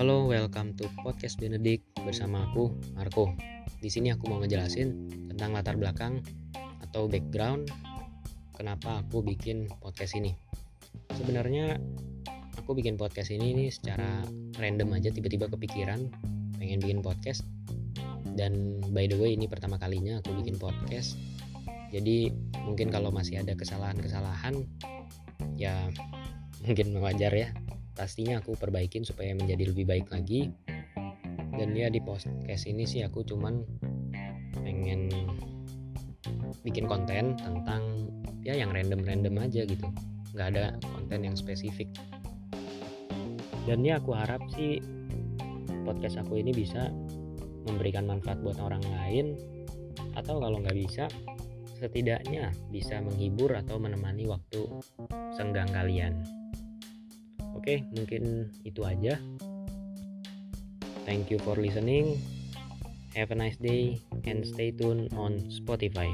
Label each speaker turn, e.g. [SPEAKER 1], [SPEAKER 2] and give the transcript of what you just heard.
[SPEAKER 1] welcome to podcast Benedict bersama aku Marco. Di sini aku mau ngejelasin tentang latar belakang atau background kenapa aku bikin podcast ini. Sebenarnya aku bikin podcast ini nih secara random aja tiba-tiba kepikiran pengen bikin podcast dan by the way ini pertama kalinya aku bikin podcast jadi mungkin kalau masih ada kesalahan-kesalahan ya mungkin wajar ya pastinya aku perbaikin supaya menjadi lebih baik lagi. Dan ya di podcast ini sih aku cuman pengen bikin konten tentang ya yang random-random aja gitu. Nggak ada konten yang spesifik. Dan ya aku harap sih podcast aku ini bisa memberikan manfaat buat orang lain atau kalau nggak bisa setidaknya bisa menghibur atau menemani waktu senggang kalian. Oke, mungkin itu aja. Thank you for listening. Have a nice day and stay tuned on Spotify.